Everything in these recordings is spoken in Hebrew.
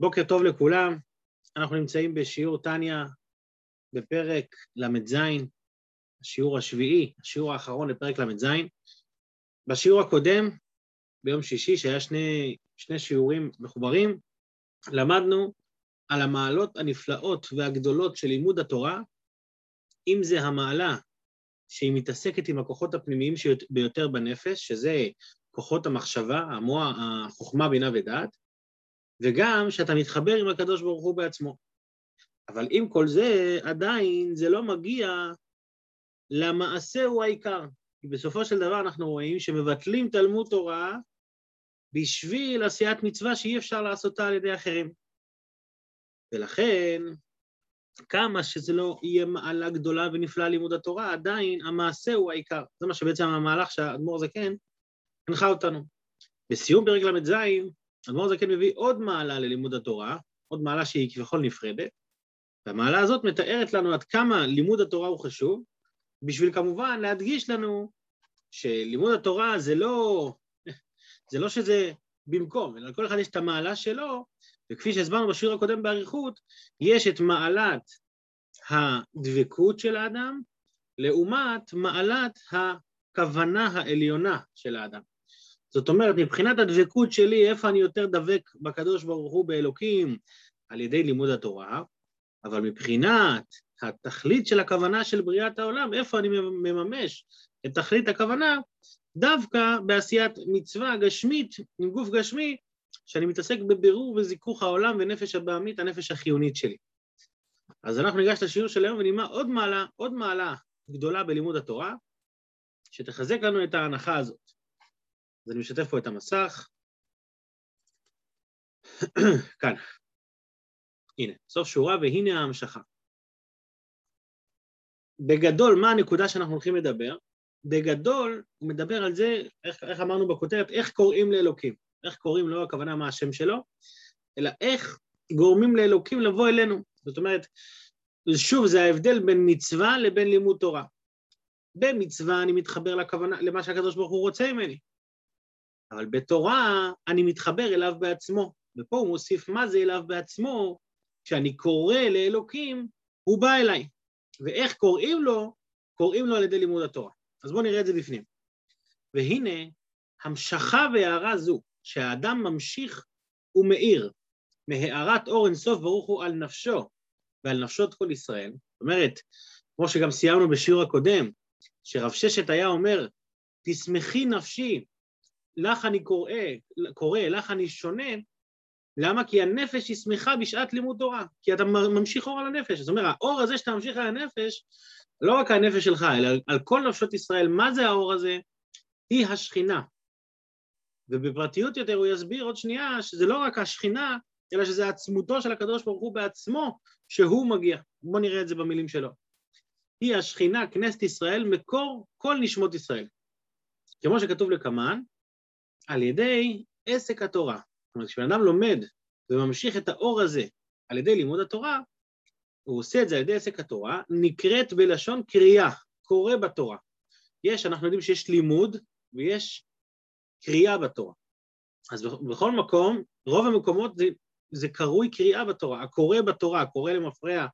בוקר טוב לכולם, אנחנו נמצאים בשיעור טניה בפרק ל"ז, השיעור השביעי, השיעור האחרון לפרק ל"ז. בשיעור הקודם, ביום שישי, שהיה שני, שני שיעורים מחוברים, למדנו על המעלות הנפלאות והגדולות של לימוד התורה, אם זה המעלה שהיא מתעסקת עם הכוחות הפנימיים ביותר בנפש, שזה כוחות המחשבה, המוח, החוכמה, בינה ודעת, וגם שאתה מתחבר עם הקדוש ברוך הוא בעצמו. אבל עם כל זה, עדיין זה לא מגיע למעשה הוא העיקר. כי בסופו של דבר אנחנו רואים שמבטלים תלמוד תורה בשביל עשיית מצווה שאי אפשר לעשותה על ידי אחרים. ולכן, כמה שזה לא יהיה מעלה גדולה ונפלאה לימוד התורה, עדיין המעשה הוא העיקר. זה מה שבעצם המהלך שהאדמו"ר זקן הנחה אותנו. בסיום פרק ל"ז, אדמו"ר זקן מביא עוד מעלה ללימוד התורה, עוד מעלה שהיא כביכול נפרדת, והמעלה הזאת מתארת לנו עד כמה לימוד התורה הוא חשוב, בשביל כמובן להדגיש לנו שלימוד התורה זה לא, זה לא שזה במקום, אלא לכל אחד יש את המעלה שלו, וכפי שהסברנו בשיעור הקודם באריכות, יש את מעלת הדבקות של האדם, לעומת מעלת הכוונה העליונה של האדם. זאת אומרת, מבחינת הדבקות שלי, איפה אני יותר דבק בקדוש ברוך הוא באלוקים על ידי לימוד התורה, אבל מבחינת התכלית של הכוונה של בריאת העולם, איפה אני מממש את תכלית הכוונה, דווקא בעשיית מצווה גשמית, עם גוף גשמי, שאני מתעסק בבירור וזיכוך העולם ונפש הבעמית, הנפש החיונית שלי. אז אנחנו ניגש לשיעור של היום ונלמד עוד מעלה, עוד מעלה גדולה בלימוד התורה, שתחזק לנו את ההנחה הזאת. אז אני משתף פה את המסך. כאן. הנה, סוף שורה והנה ההמשכה. בגדול, מה הנקודה שאנחנו הולכים לדבר? בגדול, הוא מדבר על זה, איך, איך אמרנו בכותרת, איך קוראים לאלוקים. איך קוראים, לא הכוונה מה השם שלו, אלא איך גורמים לאלוקים לבוא אלינו. זאת אומרת, שוב, זה ההבדל בין מצווה לבין לימוד תורה. במצווה אני מתחבר לכוונה, למה שהקדוש ברוך הוא רוצה ממני. אבל בתורה אני מתחבר אליו בעצמו, ופה הוא מוסיף מה זה אליו בעצמו, כשאני קורא לאלוקים, הוא בא אליי. ואיך קוראים לו? קוראים לו על ידי לימוד התורה. אז בואו נראה את זה בפנים. והנה, המשכה והערה זו, שהאדם ממשיך ומאיר מהארת אור אינסוף ברוך הוא על נפשו ועל נפשות כל ישראל. זאת אומרת, כמו שגם סיימנו בשיעור הקודם, שרב ששת היה אומר, תשמחי נפשי לך אני קורא, קורא, לך אני שונה, למה? כי הנפש היא שמחה בשעת לימוד תורה, כי אתה ממשיך אור על הנפש. זאת אומרת, האור הזה שאתה ממשיך על הנפש, לא רק הנפש שלך, אלא על כל נפשות ישראל, מה זה האור הזה? היא השכינה. ובפרטיות יותר הוא יסביר עוד שנייה שזה לא רק השכינה, אלא שזה עצמותו של הקדוש ברוך הוא בעצמו, שהוא מגיע. בואו נראה את זה במילים שלו. היא השכינה, כנסת ישראל, מקור כל נשמות ישראל. כמו שכתוב לקמן, על ידי עסק התורה. זאת אומרת, כשבן אדם לומד וממשיך את האור הזה על ידי לימוד התורה, הוא עושה את זה על ידי עסק התורה, נקראת בלשון קריאה, קורא בתורה. יש, אנחנו יודעים שיש לימוד ויש קריאה בתורה. אז בכל מקום, רוב המקומות זה, זה קרוי קריאה בתורה, הקורא בתורה, הקורא למפרע.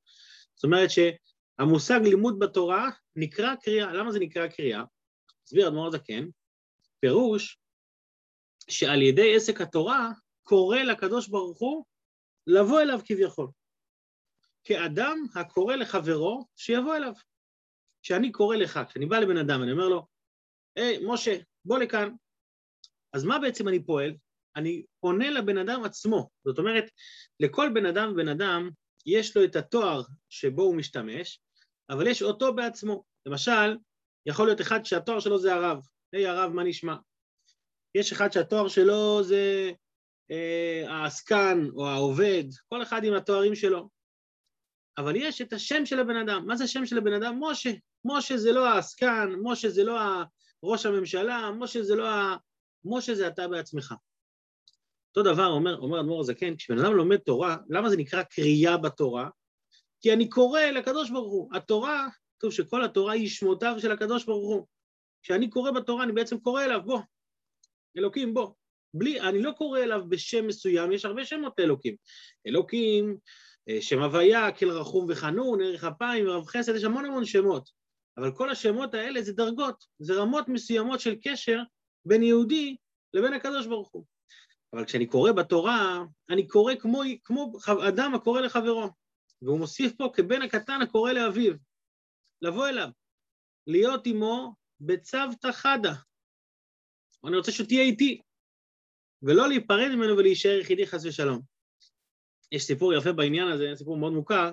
זאת אומרת שהמושג לימוד בתורה נקרא קריאה. למה זה נקרא קריאה? הסביר אדמו"ר זקן, פירוש שעל ידי עסק התורה קורא לקדוש ברוך הוא לבוא אליו כביכול. כאדם הקורא לחברו שיבוא אליו. כשאני קורא לך, כשאני בא לבן אדם, אני אומר לו, היי, משה, בוא לכאן. אז מה בעצם אני פועל? אני פונה לבן אדם עצמו. זאת אומרת, לכל בן אדם ובן אדם יש לו את התואר שבו הוא משתמש, אבל יש אותו בעצמו. למשל, יכול להיות אחד שהתואר שלו זה הרב. היי הרב, מה נשמע? יש אחד שהתואר שלו זה אה, העסקן או העובד, כל אחד עם התוארים שלו. אבל יש את השם של הבן אדם. מה זה השם של הבן אדם? משה. משה זה לא העסקן, משה זה לא ראש הממשלה, משה זה לא ה... משה זה אתה בעצמך. אותו דבר אומר, אומר אדמו"ר הזקן, כשבן אדם לומד תורה, למה זה נקרא קריאה בתורה? כי אני קורא לקדוש ברוך הוא. התורה, כתוב שכל התורה היא שמותיו של הקדוש ברוך הוא. כשאני קורא בתורה, אני בעצם קורא אליו, בוא, אלוקים בוא. בלי, אני לא קורא אליו בשם מסוים, יש הרבה שמות לאלוקים. אלוקים, אה, שם הוויה, כל רחום וחנון, ערך אפיים, רב חסד, יש המון המון שמות. אבל כל השמות האלה זה דרגות, זה רמות מסוימות של קשר בין יהודי לבין הקדוש ברוך הוא. אבל כשאני קורא בתורה, אני קורא כמו, כמו אדם הקורא לחברו. והוא מוסיף פה כבן הקטן הקורא לאביו, לבוא אליו, להיות עמו בצוותא חדא. אני רוצה שתהיה איתי, ולא להיפרד ממנו ולהישאר יחידי חס ושלום. יש סיפור יפה בעניין הזה, סיפור מאוד מוכר,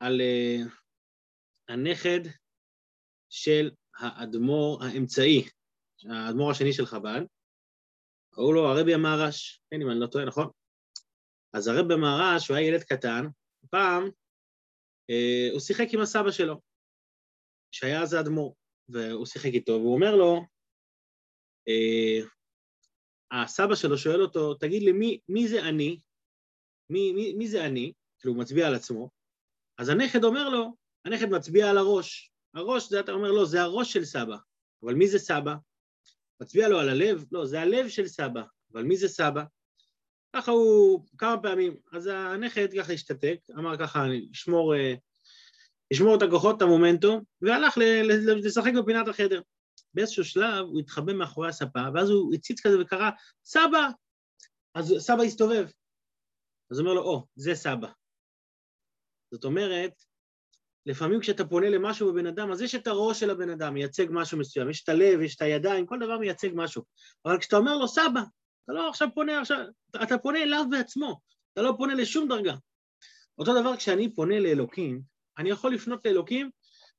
על uh, הנכד של האדמו"ר האמצעי, האדמו"ר השני של חב"ד, קראו לו הרבי המהר"ש, כן, אם אני לא טועה, נכון? אז הרבי המהר"ש, הוא היה ילד קטן, פעם אה, הוא שיחק עם הסבא שלו, שהיה אז האדמו"ר, והוא שיחק איתו, והוא אומר לו, הסבא שלו שואל אותו, תגיד לי, מי, מי זה אני? מי, מי, מי זה אני? כאילו, הוא מצביע על עצמו. אז הנכד אומר לו, הנכד מצביע על הראש. הראש, זה אתה אומר, לא, זה הראש של סבא. אבל מי זה סבא? מצביע לו על הלב? לא, זה הלב של סבא. אבל מי זה סבא? ככה הוא כמה פעמים. אז הנכד ככה השתתק, אמר ככה, ישמור, אה, ישמור את הכוחות, את המומנטום, והלך לשחק בפינת החדר. באיזשהו שלב הוא התחבא מאחורי הספה, ואז הוא הציץ כזה וקרא, סבא! אז סבא הסתובב. אז אומר לו, או, oh, זה סבא. זאת אומרת, לפעמים כשאתה פונה למשהו בבן אדם, אז יש את הראש של הבן אדם, מייצג משהו מסוים, יש את הלב, יש את הידיים, כל דבר מייצג משהו. אבל כשאתה אומר לו, סבא, אתה לא עכשיו פונה עכשיו, אתה פונה אליו בעצמו, אתה לא פונה לשום דרגה. אותו דבר כשאני פונה לאלוקים, אני יכול לפנות לאלוקים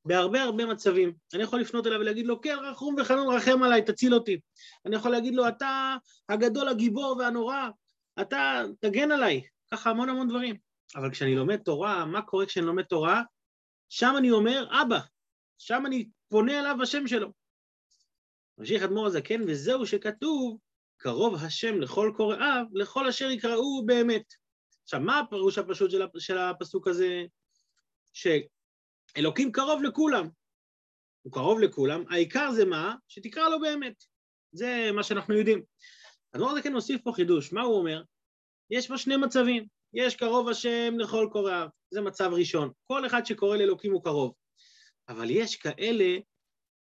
בהרבה הרבה מצבים. אני יכול לפנות אליו ולהגיד לו, כן, רחום וחנון, רחם עליי, תציל אותי. אני יכול להגיד לו, אתה הגדול, הגיבור והנורא, אתה תגן עליי. ככה המון המון דברים. אבל כשאני לומד תורה, מה קורה כשאני לומד תורה? שם אני אומר, אבא. שם אני פונה אליו בשם שלו. ממשיך אדמו"ר הזקן, וזהו שכתוב, קרוב השם לכל קוראיו, לכל אשר יקראו באמת. עכשיו, מה הפירוש הפשוט של הפסוק הזה? שאלוקים קרוב לכולם. הוא קרוב לכולם, העיקר זה מה? שתקרא לו באמת. זה מה שאנחנו יודעים. הדבר הזה כן מוסיף פה חידוש, מה הוא אומר? יש פה שני מצבים, יש קרוב השם לכל קוראיו, זה מצב ראשון. כל אחד שקורא לאלוקים הוא קרוב. אבל יש כאלה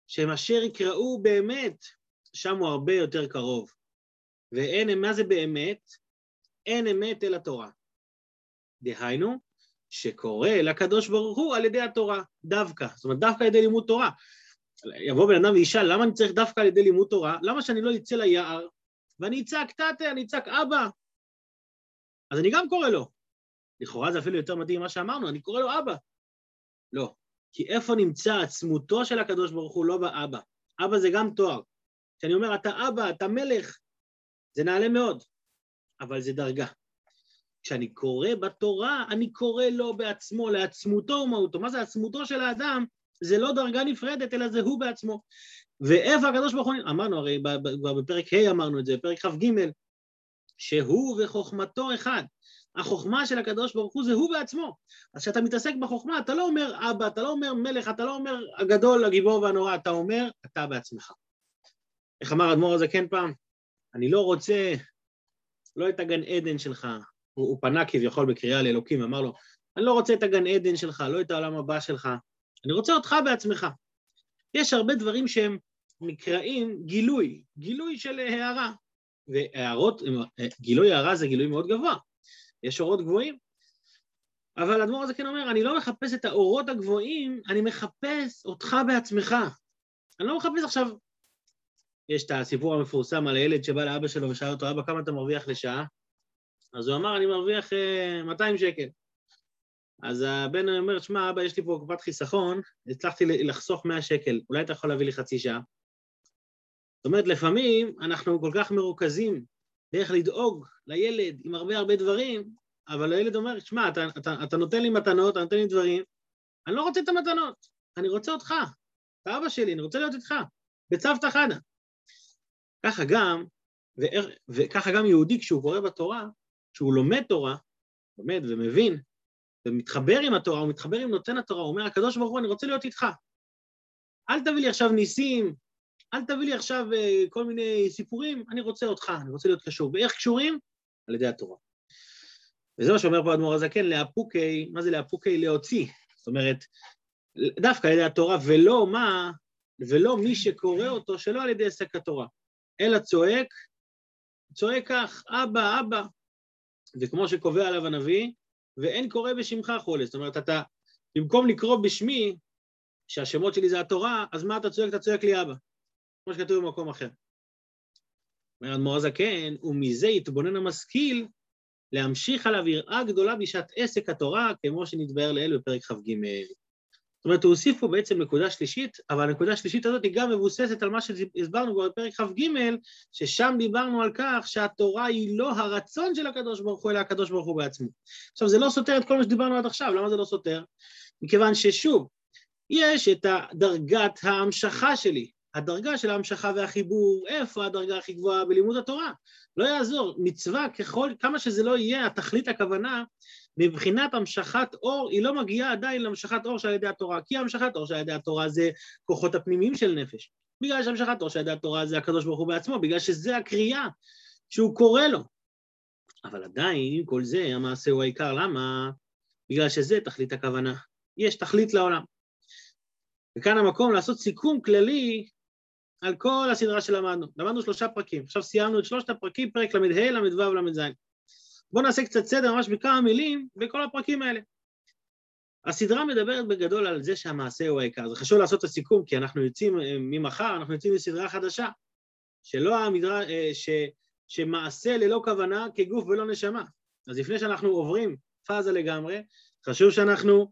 שהם אשר יקראו באמת, שם הוא הרבה יותר קרוב. ואין, מה זה באמת? אין אמת אל התורה. דהיינו, שקורא לקדוש ברוך הוא על ידי התורה, דווקא. זאת אומרת, דווקא על ידי לימוד תורה. יבוא בן אדם וישאל, למה אני צריך דווקא על ידי לימוד תורה? למה שאני לא אצא ליער ואני אצעק תתה, אני אצעק אבא? אז אני גם קורא לו. לכאורה זה אפילו יותר מדהים ממה שאמרנו, אני קורא לו אבא. לא, כי איפה נמצא עצמותו של הקדוש ברוך הוא? לא באבא. אבא זה גם תואר. כשאני אומר, אתה אבא, אתה מלך, זה נעלה מאוד, אבל זה דרגה. כשאני קורא בתורה, אני קורא לו בעצמו, לעצמותו ומהותו. מה זה עצמותו של האדם? זה לא דרגה נפרדת, אלא זה הוא בעצמו. ואיפה הקדוש ברוך הוא, אמרנו, הרי כבר בפרק ה' אמרנו את זה, בפרק כ"ג, שהוא וחוכמתו אחד. החוכמה של הקדוש ברוך הוא זה הוא בעצמו. אז כשאתה מתעסק בחוכמה, אתה לא אומר אבא, אתה לא אומר מלך, אתה לא אומר הגדול, הגיבור והנורא, אתה אומר אתה בעצמך. איך אמר האדמו"ר הזה כן פעם? אני לא רוצה לא את הגן עדן שלך, הוא, הוא פנה כביכול בקריאה לאלוקים, אמר לו, אני לא רוצה את הגן עדן שלך, לא את העולם הבא שלך, אני רוצה אותך בעצמך. יש הרבה דברים שהם נקראים גילוי, גילוי של הערה. והערות, גילוי הערה זה גילוי מאוד גבוה, יש אורות גבוהים. אבל האדמו"ר הזה כן אומר, אני לא מחפש את האורות הגבוהים, אני מחפש אותך בעצמך. אני לא מחפש עכשיו יש את הסיפור המפורסם על הילד שבא לאבא שלו ושאל אותו, אבא, כמה אתה מרוויח לשעה? אז הוא אמר, אני מרוויח 200 אה, שקל. אז הבן אומר, שמע, אבא, יש לי פה קופת חיסכון, הצלחתי לחסוך 100 שקל, אולי אתה יכול להביא לי חצי שעה? זאת אומרת, לפעמים אנחנו כל כך מרוכזים באיך לדאוג לילד עם הרבה הרבה דברים, אבל הילד אומר, שמע, אתה, אתה, אתה נותן לי מתנות, אתה נותן לי דברים, אני לא רוצה את המתנות, אני רוצה אותך, אתה אבא שלי, אני רוצה להיות איתך, בצוותא חדא. ככה גם, וככה גם יהודי כשהוא קורא בתורה, כשהוא לומד תורה, לומד ומבין, ומתחבר עם התורה, הוא מתחבר עם נותן התורה, הוא אומר, הקדוש ברוך הוא, אני רוצה להיות איתך. אל תביא לי עכשיו ניסים, אל תביא לי עכשיו אה, כל מיני סיפורים, אני רוצה אותך, אני רוצה להיות קשור. ואיך קשורים? על ידי התורה. וזה מה שאומר פה האדמו"ר הזקן, לאפוקי, מה זה לאפוקי? להוציא. זאת אומרת, דווקא על ידי התורה, ולא מה, ולא מי שקורא אותו, שלא על ידי עסק התורה, אלא צועק, צועק כך, אבא, אבא. וכמו שקובע עליו הנביא, ואין קורא בשמך חולה. זאת אומרת, אתה, במקום לקרוא בשמי, שהשמות שלי זה התורה, אז מה אתה צועק? אתה צועק לי אבא. כמו שכתוב במקום אחר. אומר אדמו"ר הזקן, ומזה יתבונן המשכיל להמשיך עליו יראה גדולה בשעת עסק התורה, כמו שנתבהר לאל בפרק כ"ג. זאת אומרת, הוא הוסיף פה בעצם נקודה שלישית, אבל הנקודה השלישית הזאת היא גם מבוססת על מה שהסברנו כבר בפרק כ"ג, ששם דיברנו על כך שהתורה היא לא הרצון של הקדוש ברוך הוא, אלא הקדוש ברוך הוא בעצמו. עכשיו, זה לא סותר את כל מה שדיברנו עד עכשיו, למה זה לא סותר? מכיוון ששוב, יש את דרגת ההמשכה שלי, הדרגה של ההמשכה והחיבור, איפה הדרגה הכי גבוהה בלימוד התורה? לא יעזור, מצווה ככל, כמה שזה לא יהיה, התכלית הכוונה, מבחינת המשכת אור, היא לא מגיעה עדיין להמשכת אור שעל ידי התורה, כי המשכת אור שעל ידי התורה זה כוחות הפנימיים של נפש. בגלל שהמשכת אור שעל ידי התורה זה הקדוש ברוך הוא בעצמו, בגלל שזה הקריאה שהוא קורא לו. אבל עדיין, עם כל זה, המעשה הוא העיקר, למה? בגלל שזה תכלית הכוונה. יש תכלית לעולם. וכאן המקום לעשות סיכום כללי על כל הסדרה שלמדנו. למדנו שלושה פרקים, עכשיו סיימנו את שלושת הפרקים, פרק ל"ה, ל"ו, ל"ז. בואו נעשה קצת סדר ממש בכמה מילים בכל הפרקים האלה. הסדרה מדברת בגדול על זה שהמעשה הוא העיקר. זה חשוב לעשות את הסיכום, כי אנחנו יוצאים אה, ממחר, אנחנו יוצאים לסדרה חדשה, שלא המדרה, אה, ש, שמעשה ללא כוונה כגוף ולא נשמה. אז לפני שאנחנו עוברים פאזה לגמרי, חשוב שאנחנו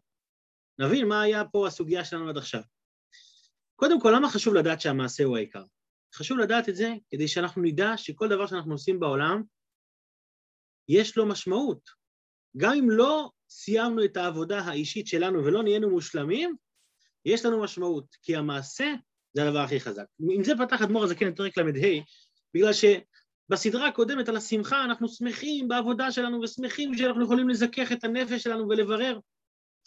נבין מה היה פה הסוגיה שלנו עד עכשיו. קודם כל, למה חשוב לדעת שהמעשה הוא העיקר? חשוב לדעת את זה כדי שאנחנו נדע שכל דבר שאנחנו עושים בעולם, יש לו משמעות. גם אם לא סיימנו את העבודה האישית שלנו ולא נהיינו מושלמים, יש לנו משמעות, כי המעשה זה הדבר הכי חזק. עם זה פתח אדמו"ר הזקן את פרק ל"ה, בגלל שבסדרה הקודמת על השמחה אנחנו שמחים בעבודה שלנו ושמחים שאנחנו יכולים לזכך את הנפש שלנו ולברר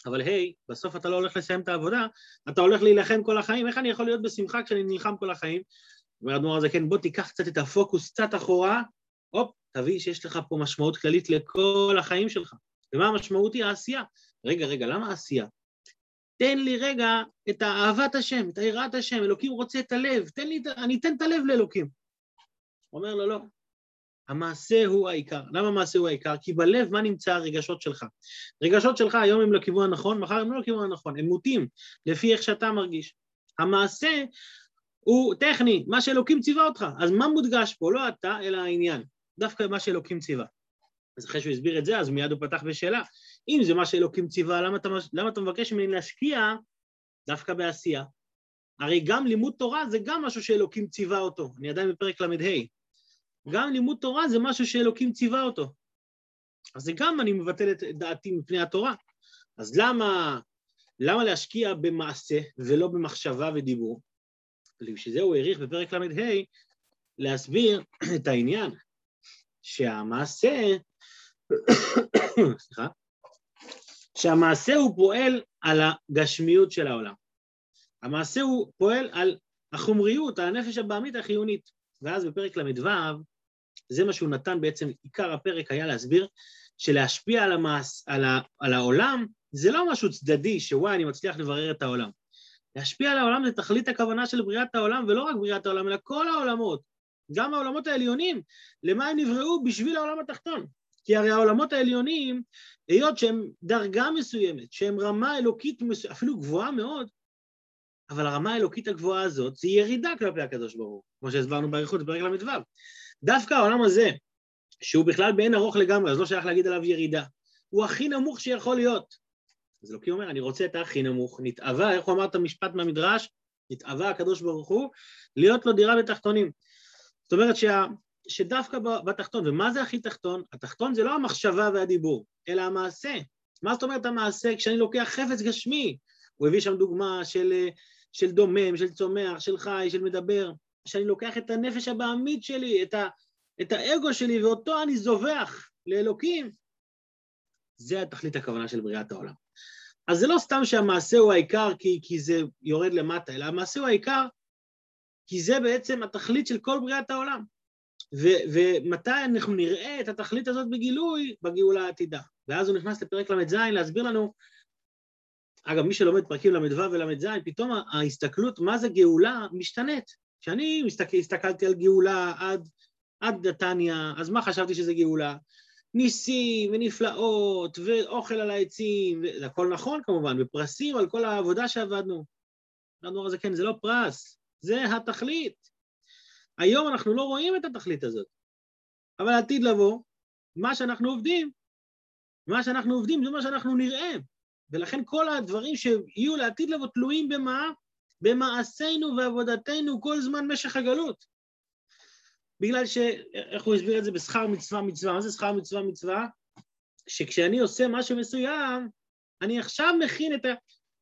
אבל היי, hey, בסוף אתה לא הולך לסיים את העבודה, אתה הולך להילחם כל החיים, איך אני יכול להיות בשמחה כשאני נלחם כל החיים? אומר אדמו"ר הזה, כן, בוא תיקח קצת את הפוקוס קצת אחורה, הופ, תבין שיש לך פה משמעות כללית לכל החיים שלך. ומה המשמעות היא? העשייה. רגע, רגע, למה העשייה? תן לי רגע את אהבת השם, את היראת השם, אלוקים רוצה את הלב, תן לי, אני אתן את הלב לאלוקים. אומר לו, לא, המעשה הוא העיקר. למה המעשה הוא העיקר? כי בלב, מה נמצא הרגשות שלך? רגשות שלך היום הם לכיוון הנכון, מחר הם לא לכיוון הנכון, הם מוטים לפי איך שאתה מרגיש. המעשה הוא טכני, מה שאלוקים ציווה אותך. אז מה מודגש פה? לא אתה, אלא העניין. דווקא מה שאלוקים ציווה. אז אחרי שהוא הסביר את זה, אז מיד הוא פתח בשאלה. אם זה מה שאלוקים ציווה, למה אתה, למה אתה מבקש ממני להשקיע דווקא בעשייה? הרי גם לימוד תורה זה גם משהו שאלוקים ציווה אותו. אני עדיין בפרק ל"ה. גם לימוד תורה זה משהו שאלוקים ציווה אותו. אז זה גם אני מבטל את דעתי מפני התורה. אז למה, למה להשקיע במעשה ולא במחשבה ודיבור? ובשביל זה הוא העריך בפרק ל"ה להסביר את העניין שהמעשה, סליחה, שהמעשה הוא פועל על הגשמיות של העולם. המעשה הוא פועל על החומריות, על הנפש הבעמית החיונית. ואז בפרק ל"ו זה מה שהוא נתן בעצם, עיקר הפרק היה להסביר שלהשפיע על, המעש, על, ה, על העולם זה לא משהו צדדי, שוואי, אני מצליח לברר את העולם. להשפיע על העולם זה תכלית הכוונה של בריאת העולם, ולא רק בריאת העולם, אלא כל העולמות, גם העולמות העליונים, למה הם נבראו? בשביל העולם התחתון. כי הרי העולמות העליונים, היות שהם דרגה מסוימת, שהם רמה אלוקית מסוימת, אפילו גבוהה מאוד, אבל הרמה האלוקית הגבוהה הזאת זה ירידה כלפי הקדוש ברוך כמו שהסברנו באריכות בפרק ל"ו. דווקא העולם הזה, שהוא בכלל באין ארוך לגמרי, אז לא שייך להגיד עליו ירידה, הוא הכי נמוך שיכול להיות. אז אלוקים אומר, אני רוצה את הכי נמוך, נתאווה, איך הוא אמר את המשפט מהמדרש? נתאווה הקדוש ברוך הוא, להיות לו דירה בתחתונים. זאת אומרת שה, שדווקא בתחתון, ומה זה הכי תחתון? התחתון זה לא המחשבה והדיבור, אלא המעשה. מה זאת אומרת המעשה? כשאני לוקח חפץ גשמי, הוא הביא שם דוגמה של, של דומם, של צומח, של חי, של מדבר. שאני לוקח את הנפש הבעמית שלי, את, ה, את האגו שלי, ואותו אני זובח לאלוקים, זה התכלית הכוונה של בריאת העולם. אז זה לא סתם שהמעשה הוא העיקר כי, כי זה יורד למטה, אלא המעשה הוא העיקר כי זה בעצם התכלית של כל בריאת העולם. ו- ומתי אנחנו נראה את התכלית הזאת בגילוי? בגאולה העתידה. ואז הוא נכנס לפרק ל"ז להסביר לנו, אגב, מי שלומד פרקים ל"ו ול"ז, פתאום ההסתכלות מה זה גאולה משתנית. כשאני מסתכל, הסתכלתי על גאולה עד, עד נתניה, אז מה חשבתי שזה גאולה? ניסים ונפלאות ואוכל על העצים, זה הכל נכון כמובן, ופרסים על כל העבודה שעבדנו. אמרנו זה כן, זה לא פרס, זה התכלית. היום אנחנו לא רואים את התכלית הזאת, אבל עתיד לבוא, מה שאנחנו עובדים, מה שאנחנו עובדים זה מה שאנחנו נראה, ולכן כל הדברים שיהיו לעתיד לבוא תלויים במה? במעשינו ועבודתנו כל זמן משך הגלות. בגלל ש... איך הוא הסביר את זה? בשכר מצווה מצווה. מה זה שכר מצווה מצווה? שכשאני עושה משהו מסוים, אני עכשיו מכין את ה...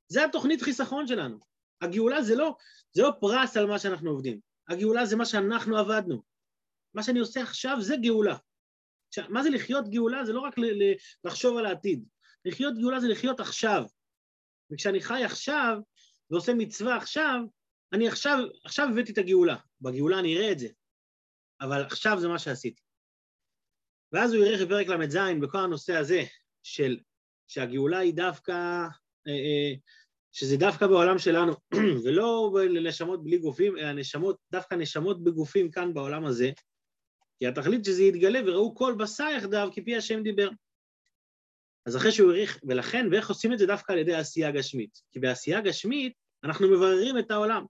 זה התוכנית חיסכון שלנו. הגאולה זה לא, זה לא פרס על מה שאנחנו עובדים. הגאולה זה מה שאנחנו עבדנו. מה שאני עושה עכשיו זה גאולה. עכשיו, מה זה לחיות גאולה? זה לא רק לחשוב על העתיד. לחיות גאולה זה לחיות עכשיו. וכשאני חי עכשיו ועושה מצווה עכשיו, אני עכשיו, עכשיו הבאתי את הגאולה. בגאולה אני אראה את זה, אבל עכשיו זה מה שעשיתי. ואז הוא יראה בפרק ל"ז בכל הנושא הזה של שהגאולה היא דווקא, אה, אה, שזה דווקא בעולם שלנו, ולא לנשמות בלי גופים, אלא נשמות, דווקא נשמות בגופים כאן בעולם הזה, כי התכלית שזה יתגלה וראו כל בשר יחדיו כפי השם דיבר. אז אחרי שהוא העריך, ולכן, ואיך עושים את זה דווקא על ידי עשייה גשמית? כי בעשייה גשמית אנחנו מבררים את העולם.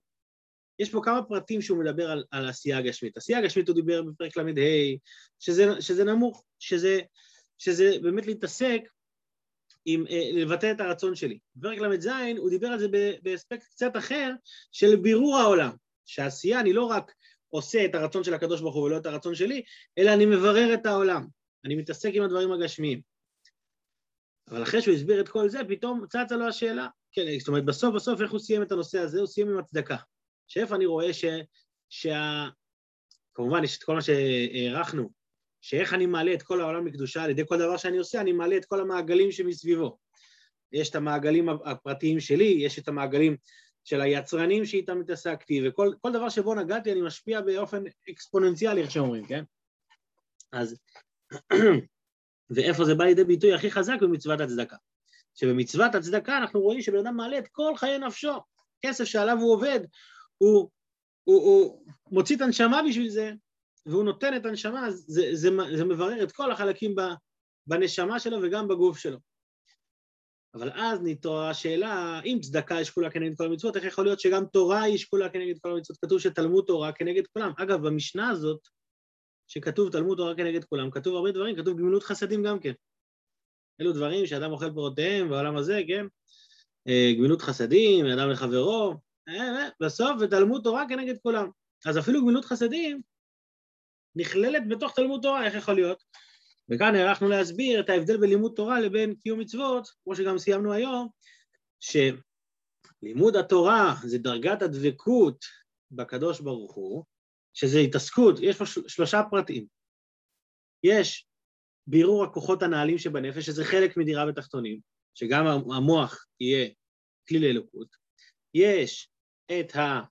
יש פה כמה פרטים שהוא מדבר על, על עשייה הגשמית. עשייה הגשמית הוא דיבר בפרק ל"ה, שזה, שזה נמוך, שזה, שזה באמת להתעסק עם, אה, לבטא את הרצון שלי. בפרק ל"ז הוא דיבר על זה באספקט קצת אחר של בירור העולם, שעשייה אני לא רק עושה את הרצון של הקדוש ברוך הוא ולא את הרצון שלי, אלא אני מברר את העולם, אני מתעסק עם הדברים הגשמיים. אבל אחרי שהוא הסביר את כל זה, פתאום צצה לו השאלה. כן, זאת אומרת, בסוף בסוף איך הוא סיים את הנושא הזה? הוא סיים עם הצדקה. שאיפה אני רואה ש... שה... כמובן, יש את כל מה שהערכנו, שאיך אני מעלה את כל העולם מקדושה, על ידי כל דבר שאני עושה, אני מעלה את כל המעגלים שמסביבו. יש את המעגלים הפרטיים שלי, יש את המעגלים של היצרנים שאיתם התעסקתי, וכל דבר שבו נגעתי אני משפיע באופן אקספוננציאלי, איך שאומרים, כן? אז, ואיפה זה בא לידי ביטוי הכי חזק? במצוות הצדקה. שבמצוות הצדקה אנחנו רואים שבן אדם מעלה את כל חיי נפשו. כסף שעליו הוא עובד, הוא, הוא, הוא מוציא את הנשמה בשביל זה, והוא נותן את הנשמה, זה, זה, זה מברר את כל החלקים בנשמה שלו וגם בגוף שלו. אבל אז נתעוררה השאלה, אם צדקה היא שקולה כנגד כל המצוות, איך יכול להיות שגם תורה היא שקולה כנגד כל המצוות? כתוב שתלמוד תורה כנגד כולם. אגב, במשנה הזאת, שכתוב תלמוד תורה כנגד כולם, כתוב הרבה דברים, כתוב גמילות חסדים גם כן. אלו דברים שאדם אוכל פירותיהם בעולם הזה, כן? אה, גמילות חסדים, אדם לחברו, אה, אה, בסוף ותלמוד תורה כנגד כולם. אז אפילו גמילות חסדים נכללת בתוך תלמוד תורה, איך יכול להיות? וכאן הערכנו להסביר את ההבדל בין לימוד תורה לבין קיום מצוות, כמו שגם סיימנו היום, שלימוד התורה זה דרגת הדבקות בקדוש ברוך הוא, שזה התעסקות, יש פה שלושה פרטים. יש בירור הכוחות הנעלים שבנפש, שזה חלק מדירה בתחתונים, שגם המוח יהיה כלי לאלוקות. יש את, ה,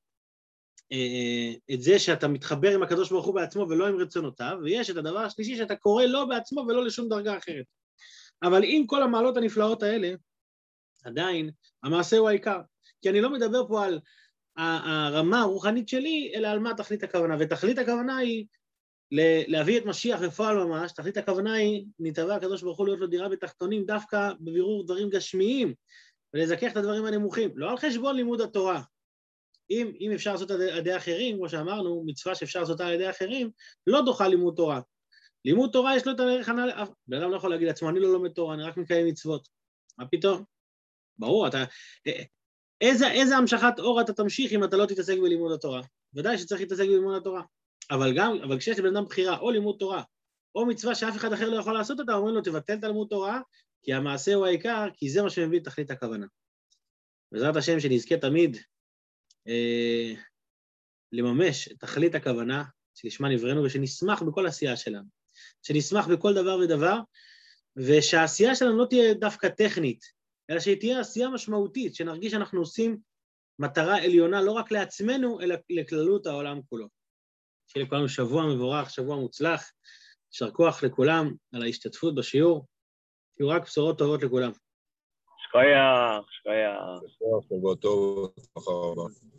את זה שאתה מתחבר עם הקדוש ברוך הוא בעצמו ולא עם רצונותיו, ויש את הדבר השלישי שאתה קורא לו בעצמו ולא לשום דרגה אחרת. אבל עם כל המעלות הנפלאות האלה, עדיין המעשה הוא העיקר. כי אני לא מדבר פה על הרמה הרוחנית שלי, אלא על מה תכלית הכוונה. ותכלית הכוונה היא להביא את משיח בפועל ממש, תכלית הכוונה היא, נתבע הקדוש ברוך הוא להיות לו דירה בתחתונים דווקא בבירור דברים גשמיים, ולזכך את הדברים הנמוכים, לא על חשבון לימוד התורה. אם, אם אפשר לעשות על ידי אחרים, כמו שאמרנו, מצווה שאפשר לעשות על ידי אחרים, לא דוחה לימוד תורה. לימוד תורה יש לו את הערך הנ"ל, בן אדם לא יכול להגיד לעצמו, אני לא לומד תורה, אני רק מקיים מצוות. מה פתאום? ברור, אתה... איזה, איזה המשכת אור אתה תמשיך אם אתה לא תתעסק בלימוד התורה? ודאי שצריך להתעסק בלימוד התורה. אבל גם, אבל כשיש לבן אדם בחירה, או לימוד תורה, או מצווה שאף אחד אחר לא יכול לעשות אותה, אומרים לו, תבטל תלמוד תורה, כי המעשה הוא העיקר, כי זה מה שמביא את תכלית הכוונה. בעזרת השם שנזכה תמיד אה, לממש את תכלית הכוונה שלשמה נבראנו ושנשמח בכל עשייה שלנו, שנשמח בכל דבר ודבר, ושהעשייה שלנו לא תהיה דווקא טכנית, אלא שהיא תהיה עשייה משמעותית, שנרגיש שאנחנו עושים מטרה עליונה לא רק לעצמנו, אלא לכללות העולם כולו. שיהיה לכולנו שבוע מבורך, שבוע מוצלח. יישר כוח לכולם על ההשתתפות בשיעור. יהיו רק בשורות טובות לכולם. שכוייח, שכוייח. שבוע טוב, מחר הבא.